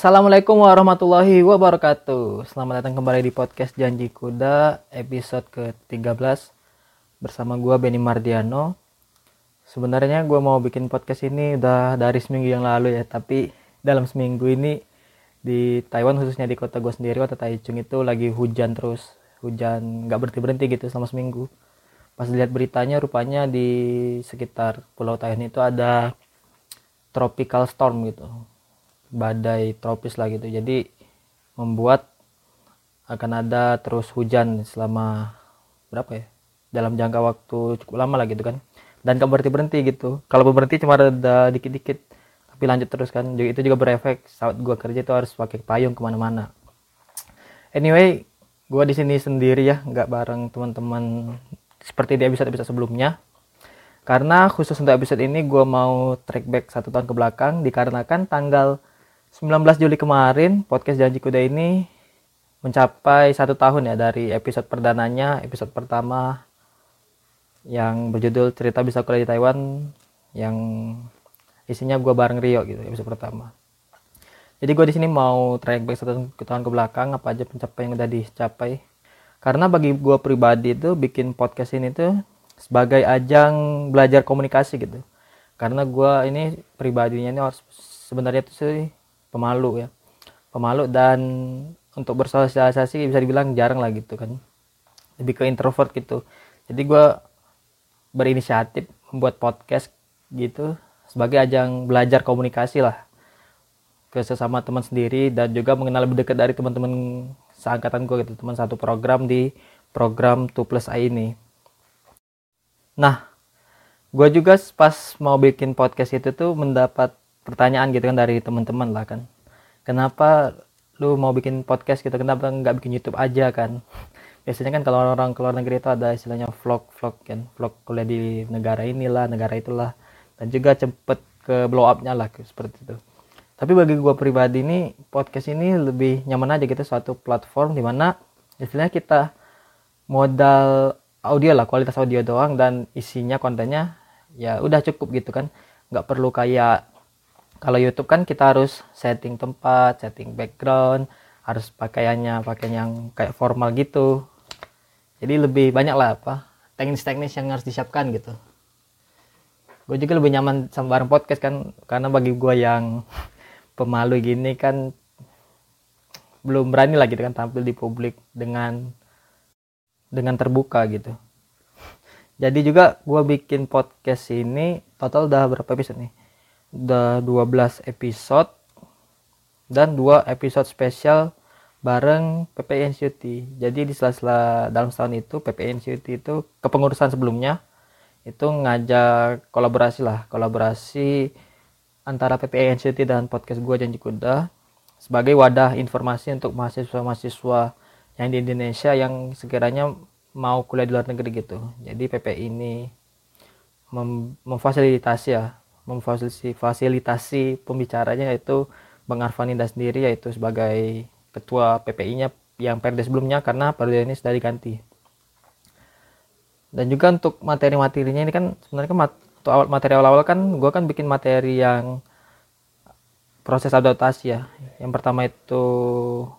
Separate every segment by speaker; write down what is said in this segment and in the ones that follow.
Speaker 1: Assalamualaikum warahmatullahi wabarakatuh. Selamat datang kembali di podcast Janji Kuda episode ke-13 bersama gua Benny Mardiano. Sebenarnya gua mau bikin podcast ini udah dari seminggu yang lalu ya, tapi dalam seminggu ini di Taiwan khususnya di kota gua sendiri kota Taichung itu lagi hujan terus, hujan nggak berhenti berhenti gitu selama seminggu. Pas lihat beritanya rupanya di sekitar Pulau Taiwan itu ada tropical storm gitu badai tropis lah gitu. Jadi membuat akan ada terus hujan selama berapa ya? Dalam jangka waktu cukup lama lah gitu kan. Dan gak berhenti berhenti gitu. Kalau berhenti cuma ada dikit dikit tapi lanjut terus kan. Itu juga berefek saat gua kerja itu harus pakai payung ke mana-mana. Anyway gua di sini sendiri ya nggak bareng teman-teman seperti di episode episode sebelumnya. Karena khusus untuk episode ini gue mau track back satu tahun ke belakang dikarenakan tanggal 19 Juli kemarin podcast Janji Kuda ini mencapai satu tahun ya dari episode perdananya, episode pertama yang berjudul cerita bisa kuliah di Taiwan yang isinya gue bareng Rio gitu episode pertama. Jadi gue di sini mau track back satu tahun ke belakang apa aja pencapaian yang udah dicapai. Karena bagi gue pribadi itu bikin podcast ini tuh sebagai ajang belajar komunikasi gitu. Karena gue ini pribadinya ini sebenarnya tuh sih pemalu ya. Pemalu dan untuk bersosialisasi bisa dibilang jarang lah gitu kan. Lebih ke introvert gitu. Jadi gue berinisiatif membuat podcast gitu sebagai ajang belajar komunikasi lah ke sesama teman sendiri dan juga mengenal lebih dekat dari teman-teman seangkatan gue gitu. Teman satu program di program 2 plus I ini. Nah gue juga pas mau bikin podcast itu tuh mendapat pertanyaan gitu kan dari teman-teman lah kan. Kenapa lu mau bikin podcast gitu? Kenapa nggak bikin YouTube aja kan? Biasanya kan kalau orang keluar negeri itu ada istilahnya vlog vlog kan vlog kuliah di negara inilah negara itulah. Dan juga cepet ke blow upnya lah seperti itu. Tapi bagi gue pribadi ini podcast ini lebih nyaman aja gitu suatu platform di mana istilahnya kita modal audio lah kualitas audio doang dan isinya kontennya ya udah cukup gitu kan. Nggak perlu kayak kalau YouTube kan kita harus setting tempat setting background harus pakaiannya pakaian yang kayak formal gitu. Jadi lebih banyak lah apa teknis-teknis yang harus disiapkan gitu. Gue juga lebih nyaman sama bareng podcast kan karena bagi gue yang pemalu gini kan belum berani lah gitu kan tampil di publik dengan dengan terbuka gitu. Jadi juga gue bikin podcast ini total udah berapa episode nih udah 12 episode dan dua episode spesial bareng PPNCT. Jadi di sela-sela dalam setahun itu PPNCT itu kepengurusan sebelumnya itu ngajak kolaborasi lah, kolaborasi antara PPNCT dan podcast gua Janji Kuda sebagai wadah informasi untuk mahasiswa-mahasiswa yang di Indonesia yang sekiranya mau kuliah di luar negeri gitu. Jadi PP ini mem memfasilitasi ya memfasilitasi fasilitasi pembicaranya yaitu Bang Arfaninda sendiri yaitu sebagai ketua PPI-nya yang periode sebelumnya karena periode ini sudah diganti. Dan juga untuk materi-materinya ini kan sebenarnya kan materi awal-awal kan gue kan bikin materi yang proses adaptasi ya. Yang pertama itu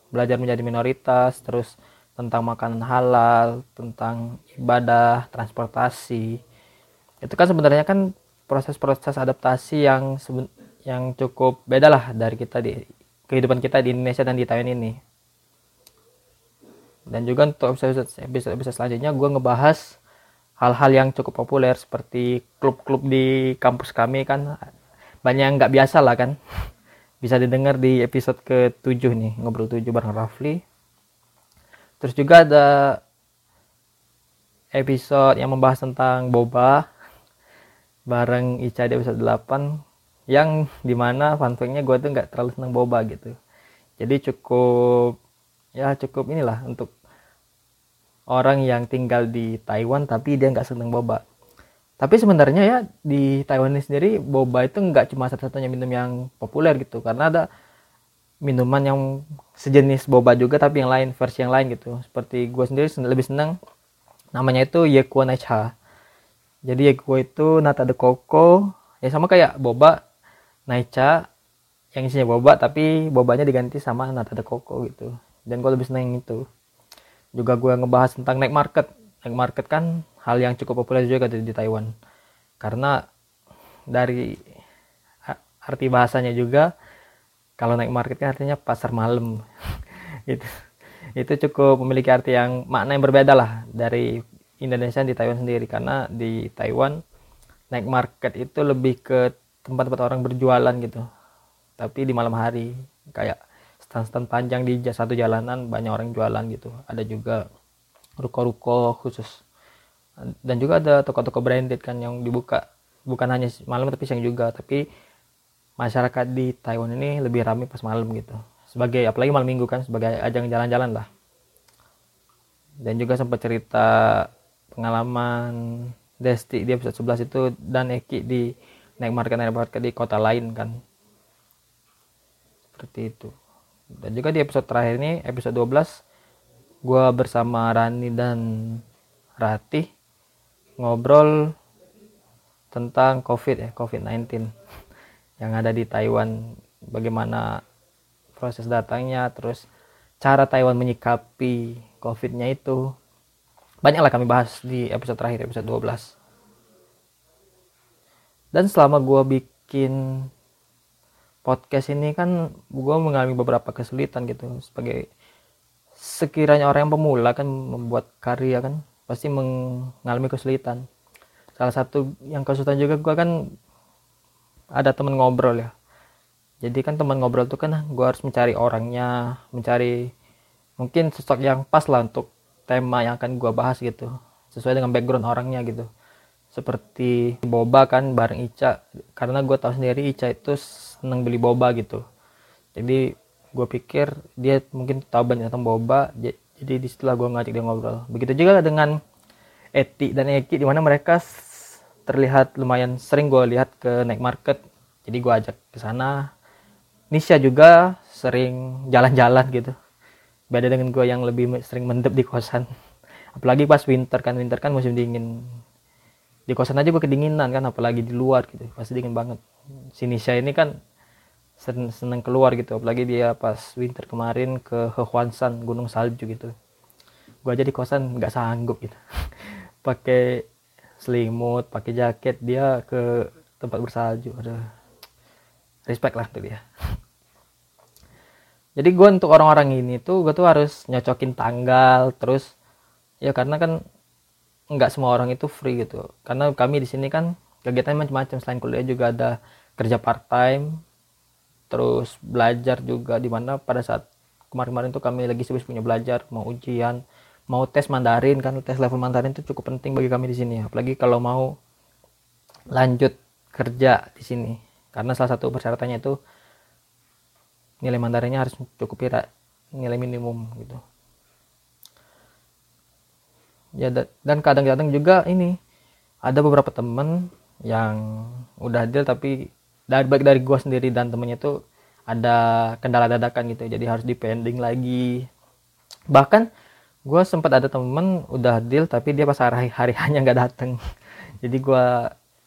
Speaker 1: belajar menjadi minoritas, terus tentang makanan halal, tentang ibadah, transportasi. Itu kan sebenarnya kan proses-proses adaptasi yang yang cukup beda lah dari kita di kehidupan kita di Indonesia dan di Taiwan ini. Dan juga untuk episode episode, episode selanjutnya gue ngebahas hal-hal yang cukup populer seperti klub-klub di kampus kami kan banyak yang nggak biasa lah kan. Bisa didengar di episode ke-7 nih, ngobrol 7 bareng Rafli. Terus juga ada episode yang membahas tentang boba bareng Ica di episode 8 yang di mana fun gue tuh nggak terlalu seneng boba gitu. Jadi cukup ya cukup inilah untuk orang yang tinggal di Taiwan tapi dia nggak seneng boba. Tapi sebenarnya ya di Taiwan ini sendiri boba itu nggak cuma satu-satunya minum yang populer gitu. Karena ada minuman yang sejenis boba juga tapi yang lain versi yang lain gitu. Seperti gue sendiri lebih seneng namanya itu Yekuan Cha jadi ya gue itu nata de coco ya sama kayak boba naicha yang isinya boba tapi bobanya diganti sama nata de coco gitu. Dan gue lebih seneng itu. Juga gue ngebahas tentang night market. Night market kan hal yang cukup populer juga di, di Taiwan. Karena dari arti bahasanya juga kalau night market kan artinya pasar malam. Itu itu cukup memiliki arti yang makna yang berbeda lah dari Indonesia di Taiwan sendiri. Karena di Taiwan night market itu lebih ke tempat-tempat orang berjualan gitu. Tapi di malam hari kayak stand-stand panjang di satu jalanan banyak orang jualan gitu. Ada juga ruko-ruko khusus. Dan juga ada toko-toko branded kan yang dibuka. Bukan hanya malam tapi siang juga. Tapi masyarakat di Taiwan ini lebih ramai pas malam gitu. Sebagai apalagi malam minggu kan sebagai ajang jalan-jalan lah. Dan juga sempat cerita pengalaman Desti di episode 11 itu dan Eki di naik market naik market di kota lain kan. Seperti itu. Dan juga di episode terakhir ini episode 12 gue bersama Rani dan Ratih ngobrol tentang COVID ya COVID-19 yang ada di Taiwan. Bagaimana proses datangnya terus cara Taiwan menyikapi COVID-nya itu banyaklah kami bahas di episode terakhir episode 12 dan selama gue bikin podcast ini kan gue mengalami beberapa kesulitan gitu. Sebagai sekiranya orang yang pemula kan membuat karya kan pasti mengalami kesulitan. Salah satu yang kesulitan juga gue kan ada temen ngobrol ya. Jadi kan teman ngobrol tuh kan gue harus mencari orangnya mencari mungkin sosok yang pas lah untuk tema yang akan gue bahas gitu. Sesuai dengan background orangnya gitu. Seperti boba kan bareng Ica. Karena gue tahu sendiri Ica itu seneng beli boba gitu. Jadi gue pikir dia mungkin tahu banyak tentang boba. Jadi di setelah gue ngajak dia ngobrol. Begitu juga dengan Eti dan Eki di mana mereka terlihat lumayan sering gue lihat ke night market. Jadi gue ajak ke sana. Nisha juga sering jalan-jalan gitu beda dengan gue yang lebih sering mendep di kosan. Apalagi pas winter kan winter kan musim dingin. Di kosan aja gue kedinginan kan apalagi di luar gitu pasti dingin banget. Si Nisha ini kan seneng, seneng keluar gitu apalagi dia pas winter kemarin ke Hehuanshan gunung salju gitu. Gue aja di kosan nggak sanggup gitu. Pakai selimut pakai jaket dia ke tempat bersalju. Ada respect lah tuh dia jadi gue untuk orang-orang ini tuh gue tuh harus nyocokin tanggal terus ya karena kan nggak semua orang itu free gitu. Karena kami di sini kan kegiatan macam-macam. Selain kuliah juga ada kerja part time terus belajar juga di mana pada saat kemarin-kemarin tuh kami lagi sibuk punya belajar mau ujian mau tes Mandarin kan. Tes level Mandarin itu cukup penting bagi kami di sini. Apalagi kalau mau lanjut kerja di sini. Karena salah satu persyaratannya itu nilai Mandarinnya harus cukup nilai minimum gitu. Ya dan kadang-kadang juga ini ada beberapa temen yang udah deal tapi dari baik dari gua sendiri dan temennya tuh ada kendala dadakan gitu jadi harus dipending lagi. Bahkan gue sempat ada temen udah deal tapi dia pas hari hari hanya nggak dateng. Jadi gue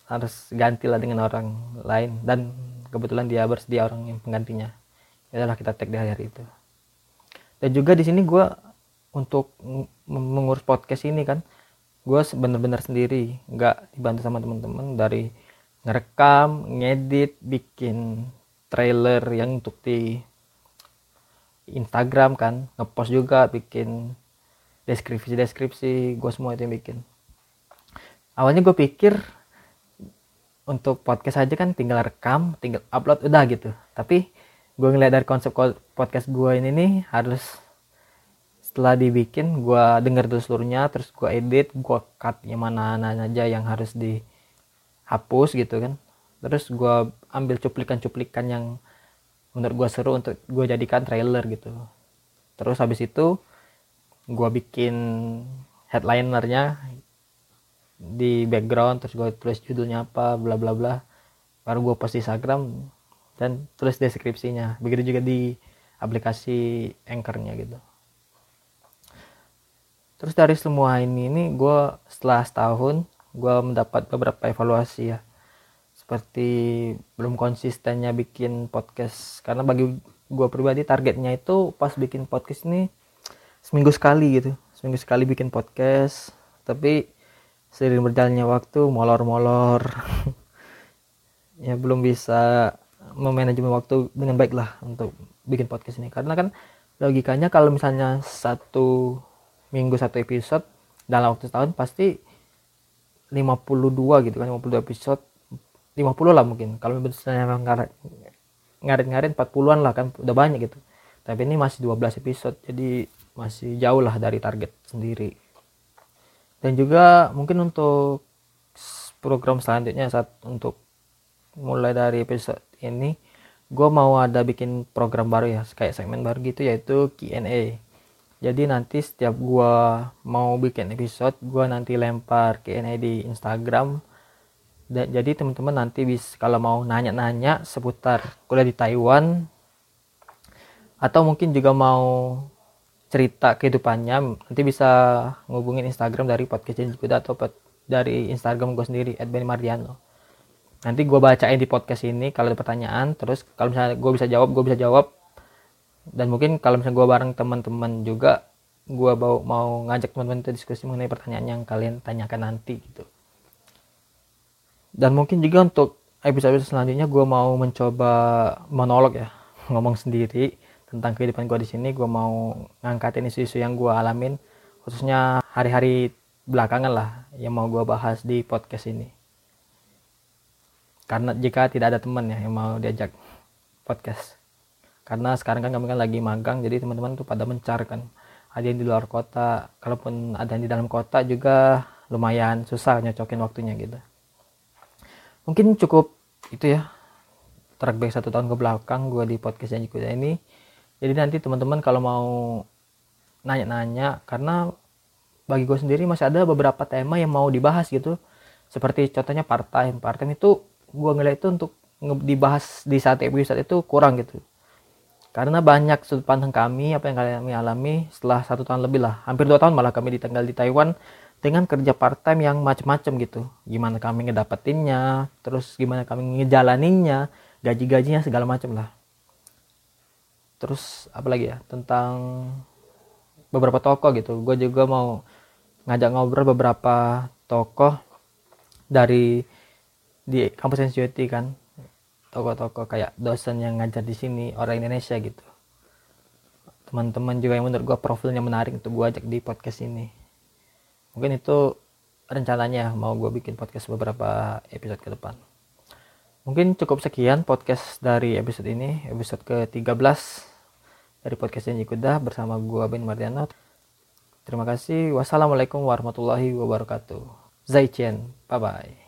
Speaker 1: harus ganti lah dengan orang lain dan kebetulan dia bersedia orang yang penggantinya ya adalah kita tag di hari itu. Dan juga di sini gue untuk mengurus podcast ini kan gue bener-bener sendiri. Nggak dibantu sama teman-teman dari ngerekam ngedit bikin trailer yang untuk di Instagram kan. Ngepost juga bikin deskripsi-deskripsi. Gue semua itu yang bikin. Awalnya gue pikir untuk podcast aja kan tinggal rekam tinggal upload udah gitu. Tapi gue ngeliat dari konsep podcast gue ini nih harus setelah dibikin gue denger dulu seluruhnya terus gue edit gue cut yang mana aja yang harus dihapus gitu kan. Terus gue ambil cuplikan-cuplikan yang menurut gue seru untuk gue jadikan trailer gitu. Terus habis itu gue bikin headlinernya di background terus gue tulis judulnya apa bla bla bla. Baru gue post di Instagram dan tulis deskripsinya begitu juga di aplikasi anchornya gitu. Terus dari semua ini ini gue setelah setahun gue mendapat beberapa evaluasi ya. Seperti belum konsistennya bikin podcast karena bagi gue pribadi targetnya itu pas bikin podcast ini seminggu sekali gitu. Seminggu sekali bikin podcast tapi seiring berjalannya waktu molor-molor. Ya belum bisa memanajemen waktu dengan baik lah untuk bikin podcast ini. Karena kan logikanya kalau misalnya satu minggu satu episode dalam waktu setahun pasti 52 gitu kan 52 episode 50 lah mungkin. Kalau misalnya memang ngarit-ngarit 40-an lah kan udah banyak gitu. Tapi ini masih 12 episode jadi masih jauh lah dari target sendiri. Dan juga mungkin untuk program selanjutnya saat untuk mulai dari episode ini gue mau ada bikin program baru ya kayak segmen baru gitu yaitu Q&A jadi nanti setiap gue mau bikin episode gue nanti lempar Q&A di Instagram. Dan jadi teman-teman nanti bisa kalau mau nanya-nanya seputar kuliah di Taiwan atau mungkin juga mau cerita kehidupannya nanti bisa ngubungin Instagram dari podcast Janji Kuda atau dari Instagram gue sendiri @benmardiano nanti gue bacain di podcast ini kalau ada pertanyaan terus kalau misalnya gue bisa jawab gue bisa jawab. Dan mungkin kalau misalnya gue bareng teman-teman juga gue mau mau ngajak teman-teman itu diskusi mengenai pertanyaan yang kalian tanyakan nanti gitu. Dan mungkin juga untuk episode selanjutnya gue mau mencoba monolog ya ngomong sendiri tentang kehidupan gue di sini. Gue mau ngangkatin isu-isu yang gue alamin khususnya hari-hari belakangan lah yang mau gue bahas di podcast ini karena jika tidak ada teman ya yang mau diajak podcast. Karena sekarang kan kami kan lagi magang jadi teman-teman tuh pada mencar kan. Ada yang di luar kota kalaupun ada yang di dalam kota juga lumayan susah nyocokin waktunya gitu. Mungkin cukup itu ya track back satu tahun ke belakang gue di podcast janji kuda ini. Jadi nanti teman-teman kalau mau nanya-nanya karena bagi gue sendiri masih ada beberapa tema yang mau dibahas gitu. Seperti contohnya part time. Part time itu gue ngeliat itu untuk dibahas di saat episode itu kurang gitu. Karena banyak sudut pandang kami apa yang kami alami setelah satu tahun lebih lah. Hampir dua tahun malah kami ditinggal di Taiwan dengan kerja part time yang macam-macam gitu. Gimana kami ngedapetinnya terus gimana kami ngejalaninnya gaji-gajinya segala macam lah. Terus apalagi ya tentang beberapa tokoh gitu. Gue juga mau ngajak ngobrol beberapa tokoh dari di kampus NCUT kan. Tokoh-tokoh kayak dosen yang ngajar di sini orang Indonesia gitu. Teman-teman juga yang menurut gue profilnya menarik untuk gue ajak di podcast ini. Mungkin itu rencananya mau gue bikin podcast beberapa episode ke depan. Mungkin cukup sekian podcast dari episode ini. Episode ke 13 dari podcast Janji Kuda bersama gue Ben Mardiano. Terima kasih. Wassalamualaikum warahmatullahi wabarakatuh. Zaijian bye bye